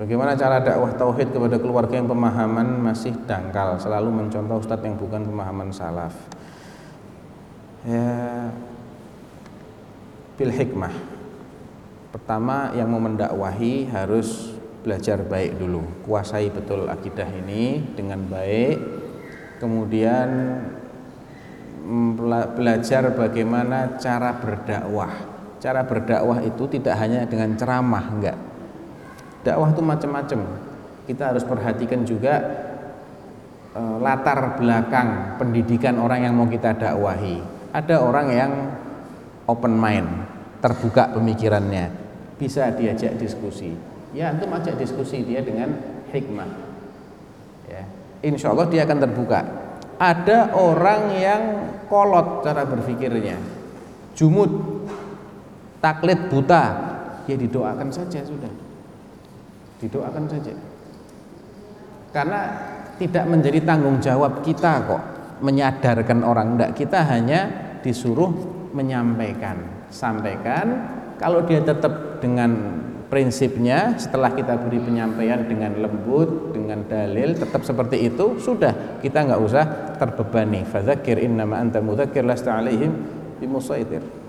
Bagaimana cara dakwah tauhid kepada keluarga yang pemahaman masih dangkal, selalu mencontoh ustadz yang bukan pemahaman salaf. Ya, bil hikmah. Pertama yang mau mendakwahi harus belajar baik dulu, kuasai betul akidah ini dengan baik. Kemudian belajar bagaimana cara berdakwah. Cara berdakwah itu tidak hanya dengan ceramah, enggak dakwah itu macam-macam. Kita harus perhatikan juga e, latar belakang pendidikan orang yang mau kita dakwahi. Ada orang yang open mind terbuka pemikirannya. Bisa diajak diskusi. Ya untuk ajak diskusi dia dengan hikmah. Ya insya Allah dia akan terbuka. Ada orang yang kolot cara berpikirnya. Jumut taklid buta. Ya didoakan saja sudah didoakan saja. Karena tidak menjadi tanggung jawab kita kok menyadarkan orang. Tidak kita hanya disuruh menyampaikan. Sampaikan kalau dia tetap dengan prinsipnya setelah kita beri penyampaian dengan lembut dengan dalil tetap seperti itu sudah. Kita nggak usah terbebani. Fadzakir innama anta mudzakir lasta alaihim bimusaitir